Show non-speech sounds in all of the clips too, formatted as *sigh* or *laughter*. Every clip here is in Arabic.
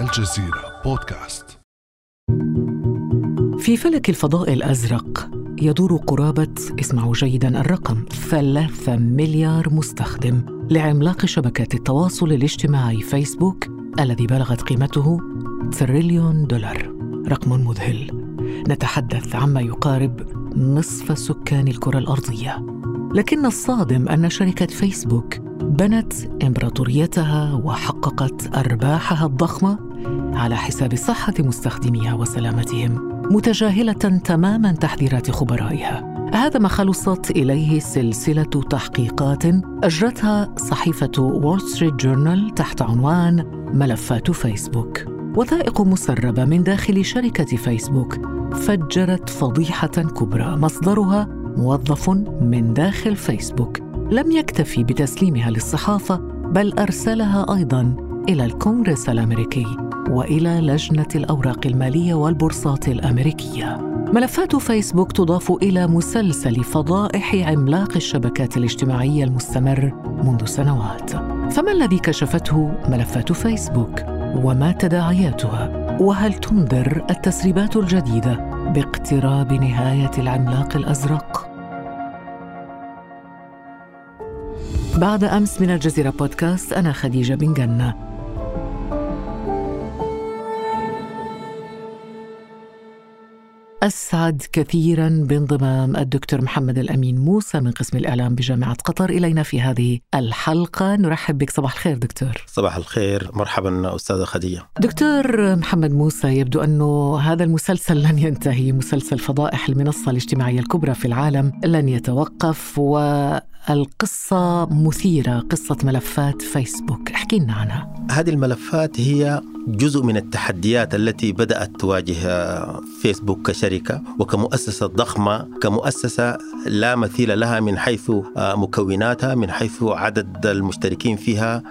الجزيرة بودكاست. في فلك الفضاء الأزرق يدور قرابة اسمعوا جيدا الرقم ثلاثة مليار مستخدم لعملاق شبكات التواصل الاجتماعي فيسبوك الذي بلغت قيمته تريليون دولار. رقم مذهل. نتحدث عما يقارب نصف سكان الكرة الأرضية. لكن الصادم أن شركة فيسبوك بنت إمبراطوريتها وحققت أرباحها الضخمة على حساب صحة مستخدميها وسلامتهم متجاهلة تماما تحذيرات خبرائها. هذا ما خلصت إليه سلسلة تحقيقات أجرتها صحيفة وول ستريت جورنال تحت عنوان ملفات فيسبوك. وثائق مسربة من داخل شركة فيسبوك فجرت فضيحة كبرى مصدرها موظف من داخل فيسبوك. لم يكتفي بتسليمها للصحافة بل أرسلها أيضا إلى الكونغرس الأمريكي وإلى لجنة الأوراق المالية والبورصات الأمريكية. ملفات فيسبوك تضاف إلى مسلسل فضائح عملاق الشبكات الاجتماعية المستمر منذ سنوات. فما الذي كشفته ملفات فيسبوك؟ وما تداعياتها؟ وهل تنذر التسريبات الجديدة باقتراب نهاية العملاق الأزرق؟ بعد أمس من الجزيرة بودكاست أنا خديجة بن جنة. أسعد كثيرا بانضمام الدكتور محمد الأمين موسى من قسم الإعلام بجامعة قطر إلينا في هذه الحلقة. نرحب بك. صباح الخير دكتور. صباح الخير. مرحبا أستاذة خديجة. دكتور محمد موسى يبدو أنه هذا المسلسل لن ينتهي. مسلسل فضائح المنصة الاجتماعية الكبرى في العالم لن يتوقف و القصة مثيرة قصة ملفات فيسبوك. احكي لنا عنها. هذه الملفات هي جزء من التحديات التي بدأت تواجه فيسبوك كشركة وكمؤسسة ضخمة كمؤسسة لا مثيل لها من حيث مكوناتها من حيث عدد المشتركين فيها.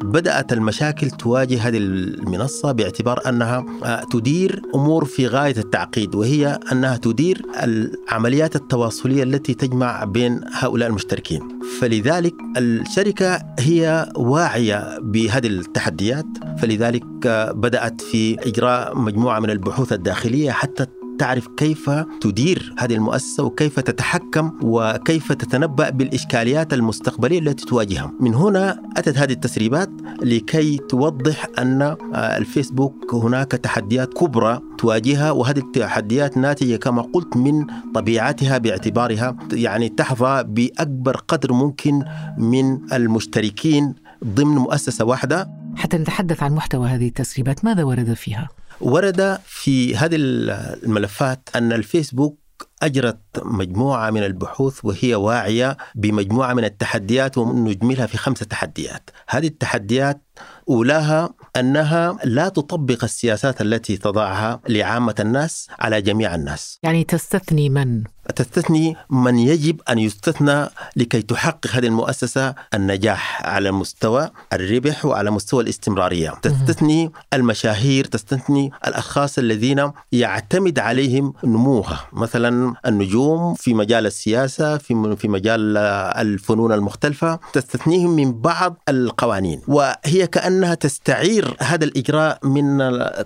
فبدأت المشاكل تواجه هذه المنصة باعتبار أنها تدير أمور في غاية التعقيد وهي أنها تدير العمليات التواصلية التي تجمع بين هؤلاء المشتركين. فلذلك الشركة هي واعية بهذه التحديات فلذلك لذلك بدأت في إجراء مجموعة من البحوث الداخلية حتى تعرف كيف تدير هذه المؤسسة وكيف تتحكم وكيف تتنبأ بالإشكاليات المستقبلية التي تواجهها من هنا أتت هذه التسريبات لكي توضح أن الفيسبوك هناك تحديات كبرى تواجهها وهذه التحديات ناتجة كما قلت من طبيعتها باعتبارها يعني تحظى بأكبر قدر ممكن من المشتركين ضمن مؤسسة واحدة حتى نتحدث عن محتوى هذه التسريبات ماذا ورد فيها؟ ورد في هذه الملفات أن الفيسبوك أجرت مجموعة من البحوث وهي واعية بمجموعة من التحديات ونجملها في خمسة تحديات هذه التحديات أولاها أنها لا تطبق السياسات التي تضعها لعامة الناس على جميع الناس يعني تستثني من؟ تستثني من يجب أن يستثنى لكي تحقق هذه المؤسسة النجاح على مستوى الربح وعلى مستوى الاستمرارية. تستثني المشاهير تستثني الأشخاص الذين يعتمد عليهم نموها. مثلا النجوم في مجال السياسة في في مجال الفنون المختلفة. تستثنيهم من بعض القوانين. وهي كأنها تستعير هذا الإجراء من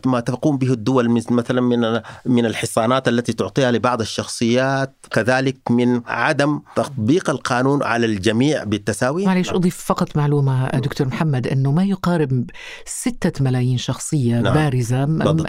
ما تقوم به الدول مثلا من من الحصانات التي تعطيها لبعض الشخصيات. كذلك من عدم تطبيق القانون على الجميع بالتساوي معلش أضيف فقط معلومة دكتور محمد أنه ما يقارب ستة ملايين شخصية نعم. بارزة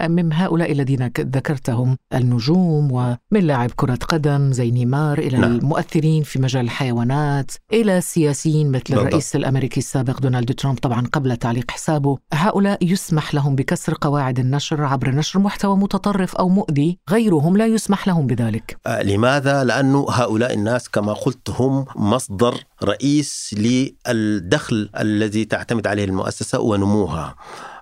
من هؤلاء الذين ذكرتهم النجوم ومن لاعب كرة قدم زي نيمار إلى نعم. المؤثرين في مجال الحيوانات إلى سياسيين مثل بالضبط. الرئيس الأمريكي السابق دونالد ترامب طبعا قبل تعليق حسابه هؤلاء يسمح لهم بكسر قواعد النشر عبر نشر محتوى متطرف أو مؤذي غيرهم لا يسمح لهم بذلك آه لماذا؟ لأنه هؤلاء الناس كما قلت هم مصدر رئيس للدخل الذي تعتمد عليه المؤسسة ونموها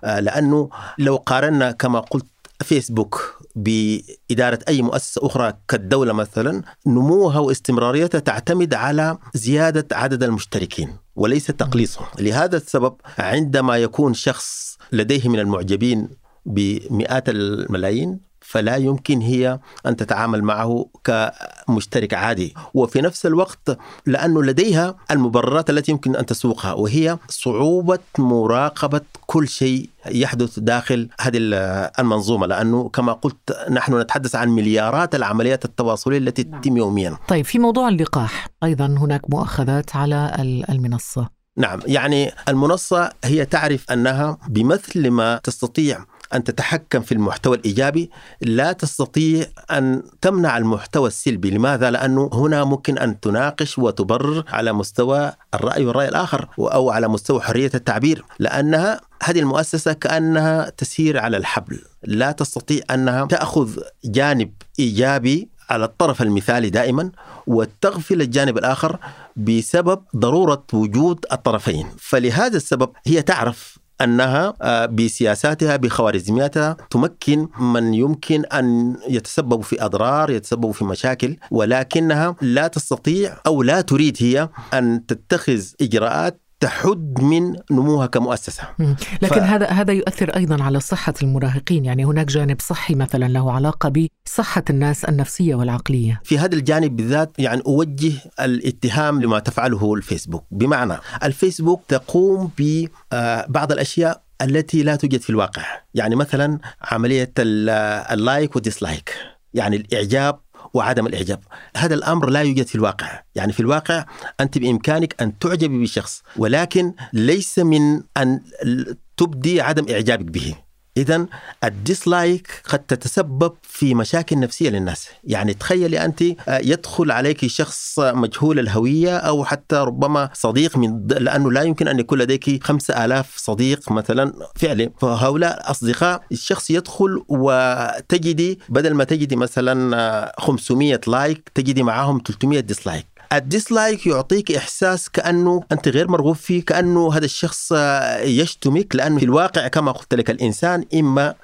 آه لأنه لو قارنا كما قلت فيسبوك بإدارة أي مؤسسة أخرى كالدولة مثلا نموها واستمراريتها تعتمد على زيادة عدد المشتركين وليس تقليصهم لهذا السبب عندما يكون شخص لديه من المعجبين بمئات الملايين فلا يمكن هي أن تتعامل معه كمشترك عادي. وفي نفس الوقت لأنه لديها المبررات التي يمكن أن تسوقها وهي صعوبة مراقبة كل شيء يحدث داخل هذه المنظومة. لأنه كما قلت نحن نتحدث عن مليارات العمليات التواصلية التي تتم يوميا. طيب في موضوع اللقاح أيضا هناك مؤاخذات على المنصة. نعم يعني المنصة هي تعرف أنها بمثل ما تستطيع أن تتحكم في المحتوى الإيجابي لا تستطيع أن تمنع المحتوى السلبي. لماذا؟ لأنه هنا ممكن أن تناقش وتبرر على مستوى الرأي والرأي الآخر أو على مستوى حرية التعبير. لأنها هذه المؤسسة كأنها تسير على الحبل. لا تستطيع أنها تأخذ جانب إيجابي على الطرف المثالي دائما وتغفل الجانب الآخر بسبب ضرورة وجود الطرفين. فلهذا السبب هي تعرف أنها آه، بسياساتها بخوارزمياتها تمكن من يمكن أن يتسبب في أضرار يتسبب في مشاكل ولكنها لا تستطيع أو لا تريد هي أن تتخذ إجراءات تحد من نموها كمؤسسة. لكن ف... هذا هذا يؤثر أيضا على صحة المراهقين. يعني هناك جانب صحي مثلا له علاقة بصحة الناس النفسية والعقلية. في هذا الجانب بالذات يعني أوجه الاتهام لما تفعله الفيسبوك. بمعنى الفيسبوك تقوم ببعض آه، الأشياء التي لا توجد في الواقع. يعني مثلا عملية ال like وال dislike. يعني الإعجاب وعدم الإعجاب. هذا الأمر لا يوجد في الواقع. يعني في الواقع أنت بإمكانك أن تعجبي بشخص ولكن ليس من أن تبدي عدم إعجابك به. اذا ال dislike قد تتسبب في مشاكل نفسية للناس. يعني تخيلي أنت آه، يدخل عليك شخص مجهول الهوية أو حتى ربما صديق من لأنه لا يمكن أن يكون لديك خمسة آلاف صديق مثلا فعلي. فهؤلاء اصدقاء الشخص يدخل وتجدي بدل ما تجدي مثلا 500 آه، like تجدي معاهم 300 dislike. ال dislike يعطيك إحساس كأنه أنت غير مرغوب فيه كأنه هذا الشخص يشتمك لأنه في الواقع كما قلت لك الإنسان إما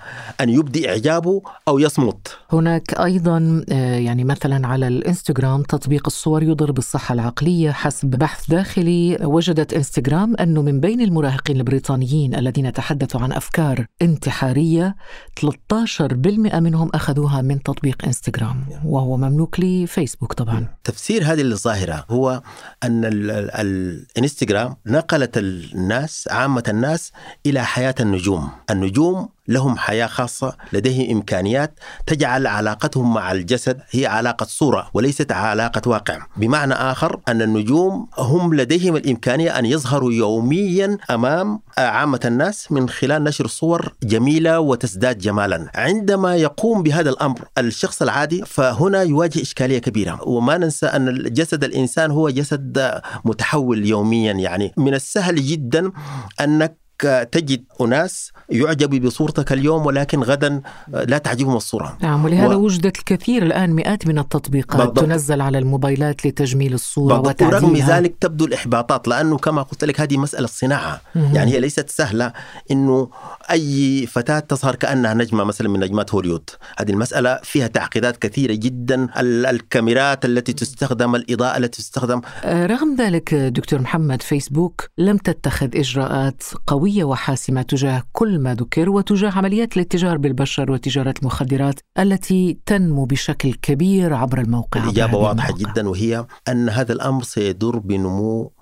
أن يبدي إعجابه أو يصمت. هناك أيضا آه، يعني مثلا على الإنستغرام تطبيق الصور يضر بالصحة العقلية حسب بحث داخلي. وجدت إنستغرام أنه من بين المراهقين البريطانيين الذين تحدثوا عن أفكار انتحارية 13% منهم أخذوها من تطبيق إنستغرام وهو مملوك لفيسبوك طبعا. تفسير هذه الظاهره هو أن الانستغرام نقلت الناس عامة الناس إلى حياة النجوم. النجوم لهم حياة خاصة لديهم إمكانيات تجعل علاقتهم مع الجسد هي علاقة صورة وليست علاقة واقع. بمعنى آخر أن النجوم هم لديهم الإمكانية أن يظهروا يوميا أمام عامة الناس من خلال نشر صور جميلة وتزداد جمالا. عندما يقوم بهذا الأمر الشخص العادي فهنا يواجه إشكالية كبيرة. وما ننسى أن جسد الإنسان هو جسد متحول يوميا. يعني من السهل جدا أنك تجد أناس يعجبوا بصورتك اليوم ولكن غدا لا تعجبهم الصورة نعم ولهذا و... وجدت الكثير الآن مئات من التطبيقات بالضبط. تنزل على الموبايلات لتجميل الصورة بالضبط. وتعديلها ورغم ذلك تبدو الإحباطات لأنه كما قلت لك هذه مسألة صناعة مم. يعني هي ليست سهلة أنه أي فتاة تظهر كأنها نجمة مثلا من نجمات هوليوود هذه المسألة فيها تعقيدات كثيرة جدا الكاميرات التي تستخدم الإضاءة التي تستخدم آه، رغم ذلك دكتور محمد فيسبوك لم تتخذ إجراءات قوية قوية وحاسمة تجاه كل ما ذكر وتجاه عمليات الاتجار بالبشر وتجارة المخدرات التي تنمو بشكل كبير عبر الموقع. الإجابة واضحة جدا وهي أن هذا الأمر سيدر بنمو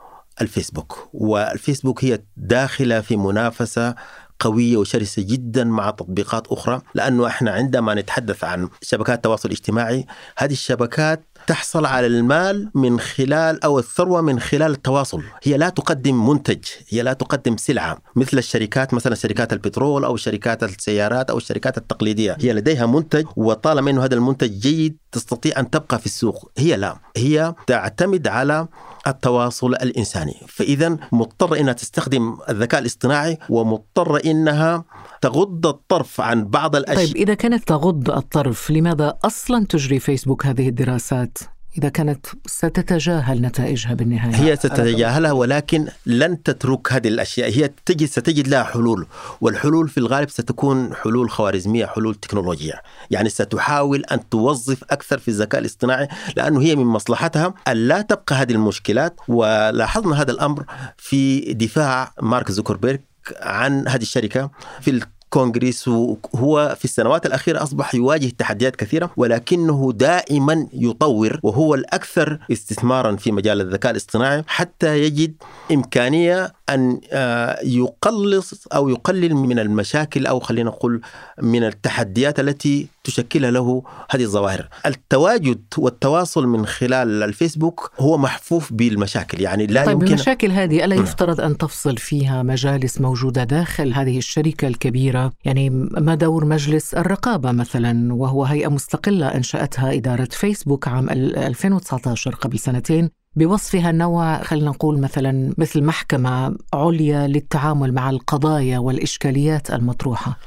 الفيسبوك. والفيسبوك هي داخلة في منافسة قوية وشرسة جدا مع تطبيقات أخرى لأنه إحنا عندما نتحدث عن شبكات التواصل الاجتماعي هذه الشبكات تحصل على المال من خلال أو الثروة من خلال التواصل، هي لا تقدم منتج، هي لا تقدم سلعة مثل الشركات مثلا شركات البترول أو شركات السيارات أو الشركات التقليدية، هي لديها منتج وطالما إنه هذا المنتج جيد تستطيع أن تبقى في السوق، هي لا، هي تعتمد على التواصل الإنساني، فاذا مضطره إنها تستخدم الذكاء الاصطناعي ومضطره إنها تغض الطرف عن بعض الأشياء طيب إذا كانت تغض الطرف لماذا أصلا تجري فيسبوك هذه الدراسات؟ إذا كانت ستتجاهل نتائجها بالنهاية. هي ستتجاهلها ولكن لن تترك هذه الأشياء. هي تجد ستجد لها حلول والحلول في الغالب ستكون حلول خوارزمية حلول تكنولوجية. يعني ستحاول أن توظف أكثر في الذكاء الاصطناعي لأنه هي من مصلحتها أن لا تبقى هذه المشكلات. ولاحظنا هذا الأمر في دفاع مارك زوكربيرج عن هذه الشركة في كونغرس وهو في السنوات الأخيرة أصبح يواجه تحديات كثيرة ولكنه دائما يطور وهو الأكثر استثمارا في مجال الذكاء الاصطناعي حتى يجد إمكانية أن آه، يقلص أو يقلل من المشاكل أو خلينا نقول من التحديات التي تشكلها له هذه الظواهر. التواجد والتواصل من خلال الفيسبوك هو محفوف بالمشاكل يعني لا طيب يمكن المشاكل هذه ألا يفترض أن تفصل فيها مجالس موجودة داخل هذه الشركة الكبيرة؟ يعني ما دور مجلس الرقابة مثلا وهو هيئة مستقلة أنشأتها إدارة فيسبوك عام 2019 قبل سنتين؟ بوصفها نوع خلينا نقول مثلا مثل محكمة عليا للتعامل مع القضايا والإشكاليات المطروحة.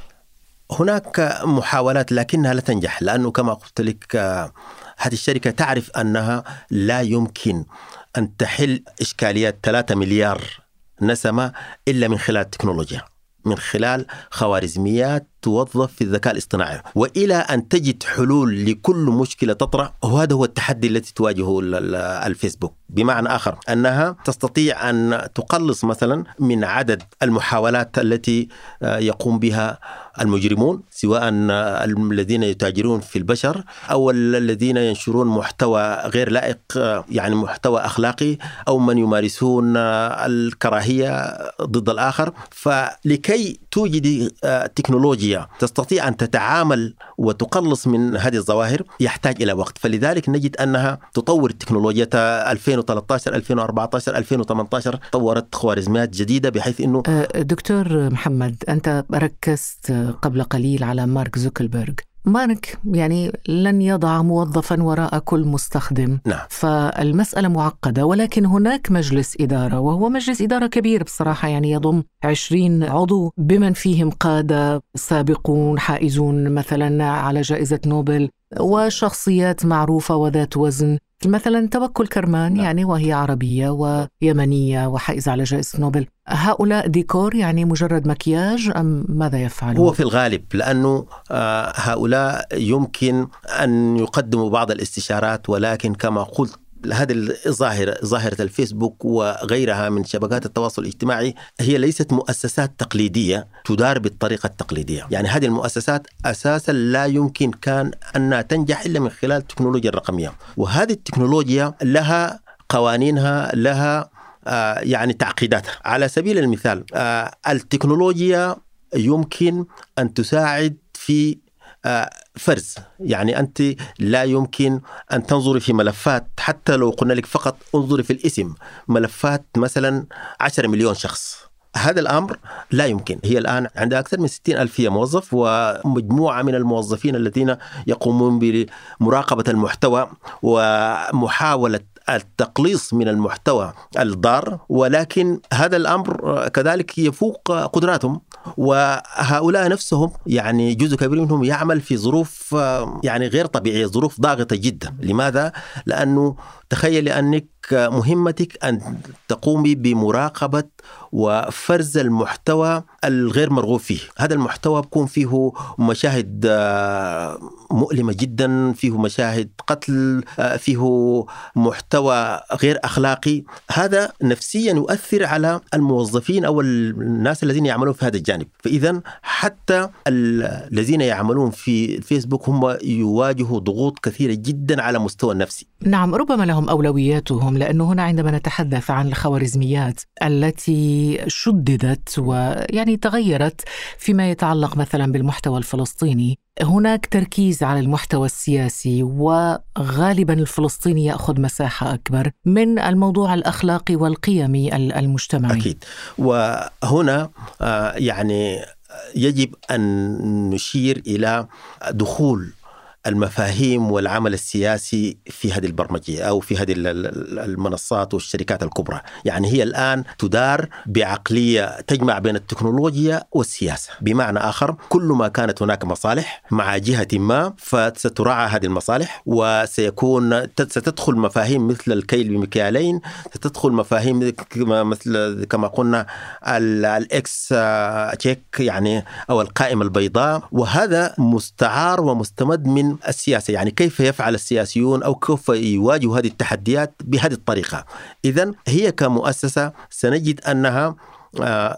هناك محاولات لكنها لا تنجح لأنه كما قلت لك آه، هذه الشركة تعرف أنها لا يمكن أن تحل إشكاليات 3 مليار نسمة إلا من خلال التكنولوجيا من خلال خوارزميات توظف في الذكاء الاصطناعي. وإلى أن تجد حلول لكل مشكلة تطرأ وهذا هو التحدي الذي تواجهه ال- ال- الفيسبوك. بمعنى آخر أنها تستطيع أن تقلص مثلا من عدد المحاولات التي آه، يقوم بها المجرمون سواء آه، الذين يتاجرون في البشر أو ال- الذين ينشرون محتوى غير لائق آه، يعني محتوى أخلاقي أو من يمارسون الكراهية ضد الآخر. فلكي توجدي آه، تكنولوجيا تستطيع أن تتعامل وتقلص من هذه الظواهر يحتاج إلى وقت. فلذلك نجد أنها تطور التكنولوجيا 2013 2014 2018 طورت خوارزميات جديدة بحيث إنه أه، دكتور محمد أنت ركزت قبل قليل على مارك زوكربيرغ. مارك يعني لن يضع موظفا وراء كل مستخدم. نعم. فالمسألة معقدة ولكن هناك مجلس إدارة وهو مجلس إدارة كبير بصراحة يعني يضم 20 عضو. بمن فيهم قادة سابقون حائزون مثلا على جائزة نوبل وشخصيات معروفة وذات وزن. مثلا توكل كرمان نعم. يعني وهي عربية ويمنية وحائزة على جائزة نوبل هؤلاء ديكور يعني مجرد مكياج أم ماذا يفعلون؟ هو في الغالب لأنه آه، هؤلاء يمكن أن يقدموا بعض الاستشارات ولكن كما قلت هذه الظاهرة ظاهرة الفيسبوك وغيرها من شبكات التواصل الاجتماعي هي ليست مؤسسات تقليدية تدار بالطريقة التقليدية. يعني هذه المؤسسات أساسا لا يمكن كان أنها تنجح إلا من خلال التكنولوجيا الرقمية. وهذه التكنولوجيا لها قوانينها لها آه، يعني تعقيداتها. على سبيل المثال آه، التكنولوجيا يمكن أن تساعد في فرز. يعني أنت لا يمكن أن تنظري في ملفات حتى لو قلنا لك فقط انظري في الاسم ملفات مثلا 10 مليون شخص. هذا الأمر لا يمكن. هي الآن عندها أكثر من 60 ألف هي موظف ومجموعة من الموظفين الذين يقومون بمراقبة المحتوى ومحاولة التقليص من المحتوى الضار. ولكن هذا الأمر كذلك يفوق قدراتهم. وهؤلاء نفسهم يعني جزء كبير منهم يعمل في ظروف يعني غير طبيعية ظروف ضاغطة جدا. لماذا؟ لأنه تخيلي أنك مهمتك أن تقومي بمراقبة وفرز المحتوى الغير مرغوب فيه. هذا المحتوى بيكون فيه مشاهد مؤلمة جدا فيه مشاهد قتل فيه محتوى غير أخلاقي. هذا نفسيا يؤثر على الموظفين أو الناس الذين يعملون في هذا الجانب. فاذا حتى الذين يعملون في الفيسبوك هم يواجهوا ضغوط كثيرة جدا على مستوى النفسي. نعم ربما لهم أولوياتهم لأنه هنا عندما نتحدث عن الخوارزميات التي شددت ويعني تغيرت فيما يتعلق مثلا بالمحتوى الفلسطيني هناك تركيز على المحتوى السياسي وغالبا الفلسطيني يأخذ مساحة أكبر من الموضوع الأخلاقي والقيمي المجتمعي. أكيد. وهنا يعني يجب أن نشير إلى دخول المفاهيم والعمل السياسي في هذه البرمجية أو في هذه المنصات والشركات الكبرى. يعني هي الآن تدار بعقلية تجمع بين التكنولوجيا والسياسة. بمعنى آخر كل ما كانت هناك مصالح مع جهة ما فستراعى هذه المصالح وسيكون ستدخل مفاهيم مثل الكيل بمكيالين ستدخل مفاهيم مثل كما قلنا ال XCheck يعني أو القائمة البيضاء. وهذا مستعار ومستمد من السياسة يعني كيف يفعل السياسيون أو كيف يواجهوا هذه التحديات بهذه الطريقة. إذا هي كمؤسسة سنجد أنها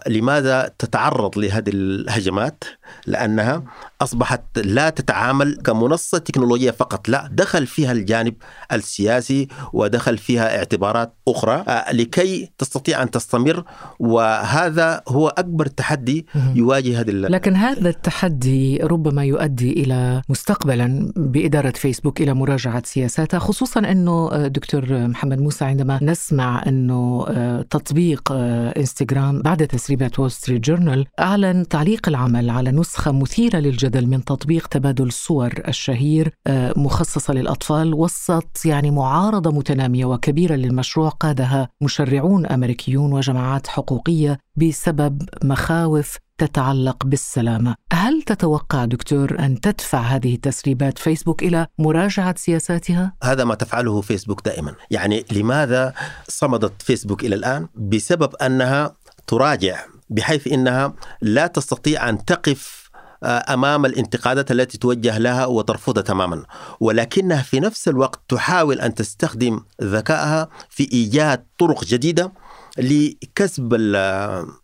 لماذا تتعرض لهذه الهجمات؟ لأنها أصبحت لا تتعامل كمنصة تكنولوجية فقط لا دخل فيها الجانب السياسي ودخل فيها اعتبارات أخرى آه، لكي تستطيع أن تستمر وهذا هو أكبر تحدي يواجه هذه لكن هذا التحدي ربما يؤدي إلى مستقبلا بإدارة فيسبوك إلى مراجعة سياساتها خصوصا أنه آه، دكتور محمد موسى عندما نسمع أنه آه، تطبيق إنستغرام بعد تسريبات وول ستريت جورنال أعلن تعليق العمل على نسخة مثيرة للجدل من تطبيق تبادل الصور الشهير آه، مخصصة للأطفال وسط يعني معارضة متنامية وكبيرة للمشروع قادها مشرعون أمريكيون وجماعات حقوقية بسبب مخاوف تتعلق بالسلامة، هل تتوقع دكتور أن تدفع هذه التسريبات فيسبوك إلى مراجعة سياساتها؟ هذا ما تفعله فيسبوك دائما، يعني لماذا صمدت فيسبوك إلى الآن؟ بسبب أنها تراجع بحيث إنها لا تستطيع أن تقف آه، أمام الانتقادات التي توجه لها وترفضها تماما. ولكنها في نفس الوقت تحاول أن تستخدم ذكائها في إيجاد طرق جديدة لكسب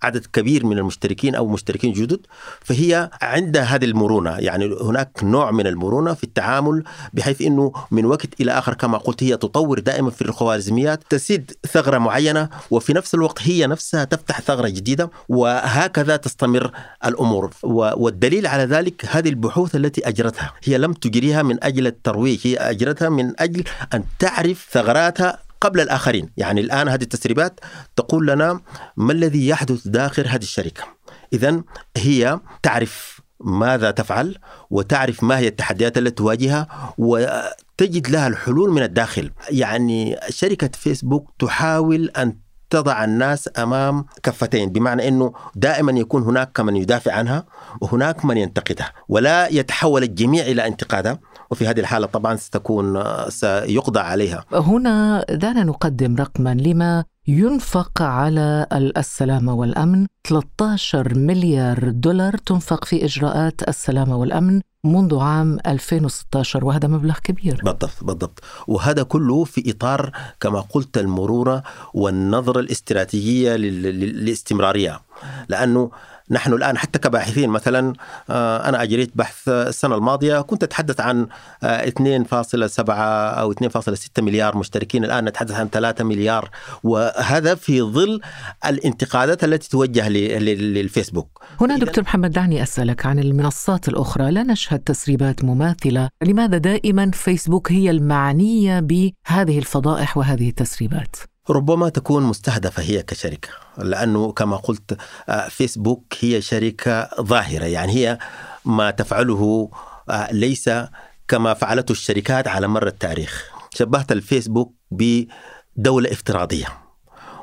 عدد كبير من المشتركين أو مشتركين جدد فهي عندها هذه المرونة يعني هناك نوع من المرونة في التعامل بحيث إنه من وقت إلى آخر كما قلت هي تطور دائما في الخوارزميات تسد ثغرة معينة وفي نفس الوقت هي نفسها تفتح ثغرة جديدة وهكذا تستمر الأمور. والدليل على ذلك هذه البحوث التي أجرتها هي لم تجريها من أجل الترويج هي أجرتها من أجل أن تعرف ثغراتها قبل الآخرين. يعني الآن هذه التسريبات تقول لنا ما الذي يحدث داخل هذه الشركة. إذا هي تعرف ماذا تفعل وتعرف ما هي التحديات التي تواجهها وتجد لها الحلول من الداخل. يعني شركة فيسبوك تحاول أن تضع الناس أمام كفتين بمعنى إنه دائما يكون هناك من يدافع عنها وهناك من ينتقدها ولا يتحول الجميع إلى انتقادها. وفي هذه الحالة طبعا ستكون سيقضى عليها. هنا دعنا نقدم رقما لما ينفق على السلامة والأمن. 13 مليار دولار تنفق في إجراءات السلامة والأمن منذ عام 2016 وهذا مبلغ كبير. بالضبط بالضبط. وهذا كله في إطار كما قلت المرونة والنظرة الاستراتيجية للاستمرارية لأنه نحن الآن حتى كباحثين مثلا آه، أنا أجريت بحث السنة الماضية كنت أتحدث عن 2.7 آه، أو 2.6 مليار مشتركين الآن نتحدث عن 3 مليار. وهذا في ظل الانتقادات التي توجه للفيسبوك. هنا دكتور محمد دعني أسألك عن المنصات الأخرى. لا نشهد تسريبات مماثلة. لماذا دائما فيسبوك هي المعنية بهذه الفضائح وهذه التسريبات؟ ربما تكون مستهدفة هي كشركة لأنه كما قلت آه، فيسبوك هي شركة ظاهرة يعني هي ما تفعله آه، ليس كما فعلته الشركات على مر التاريخ. شبهت الفيسبوك بدولة افتراضية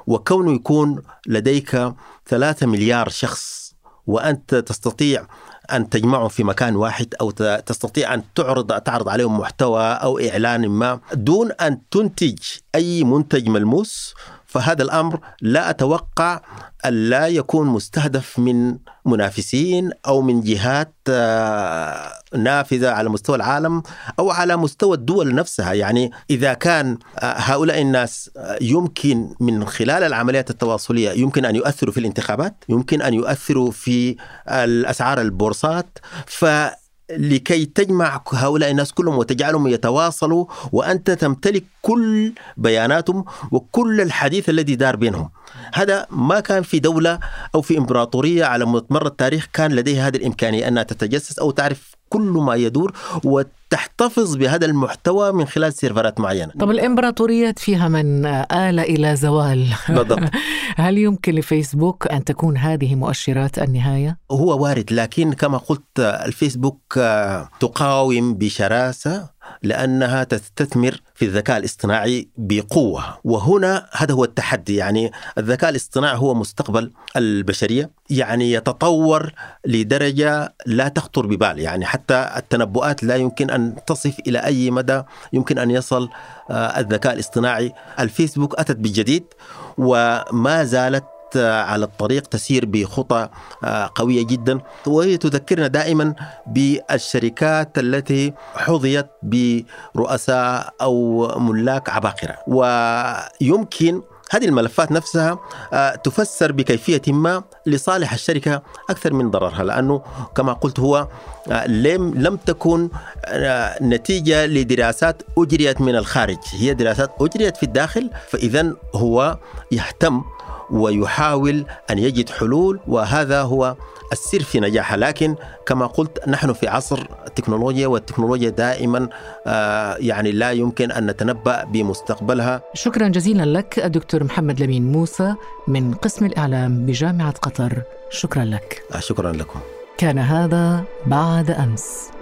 وكونه يكون لديك ثلاثة مليار شخص وأنت تستطيع أن تجمعهم في مكان واحد أو تستطيع أن تعرض تعرض عليهم محتوى أو إعلان ما دون أن تنتج أي منتج ملموس فهذا الأمر لا أتوقع أن لا يكون مستهدف من منافسين أو من جهات آه، نافذة على مستوى العالم أو على مستوى الدول نفسها، يعني إذا كان آه، هؤلاء الناس آه، يمكن من خلال العمليات التواصلية يمكن أن يؤثروا في الانتخابات، يمكن أن يؤثروا في الأسعار البورصات، ف لكي تجمع هؤلاء الناس كلهم وتجعلهم يتواصلوا وأنت تمتلك كل بياناتهم وكل الحديث الذي دار بينهم. هذا ما كان في دولة أو في إمبراطورية على مر التاريخ كان لديها هذه الإمكانية أنها تتجسس أو تعرف كل ما يدور وتحتفظ بهذا المحتوى من خلال سيرفرات معينة. طب الإمبراطوريات فيها من آل إلى زوال. بالضبط. *laughs* هل يمكن لفيسبوك أن تكون هذه مؤشرات النهاية؟ هو وارد لكن كما قلت الفيسبوك تقاوم بشراسة لأنها تستثمر في الذكاء الاصطناعي بقوة. وهنا هذا هو التحدي يعني الذكاء الاصطناعي هو مستقبل البشرية يعني يتطور لدرجة لا تخطر ببال. يعني حتى التنبؤات لا يمكن أن تصف إلى أي مدى يمكن أن يصل آه، الذكاء الاصطناعي. الفيسبوك أتت بالجديد وما زالت على الطريق تسير بخطى آه، قوية جدا. وهي تذكرنا دائما بالشركات التي حظيت برؤساء أو ملاك عباقرة. ويمكن هذه الملفات نفسها آه، تفسر بكيفية ما لصالح الشركة أكثر من ضررها لأنه كما قلت هو آه، لم لم تكن آه، نتيجة لدراسات أجريت من الخارج. هي دراسات أجريت في الداخل فإذا هو يهتم ويحاول أن يجد حلول وهذا هو السر في نجاحها لكن كما قلت نحن في عصر التكنولوجيا والتكنولوجيا دائما آه، يعني لا يمكن أن نتنبأ بمستقبلها. شكرا جزيلا لك الدكتور محمد لمين موسى من قسم الإعلام بجامعة قطر. شكرا لك. شكرا لكم. كان هذا بعد أمس.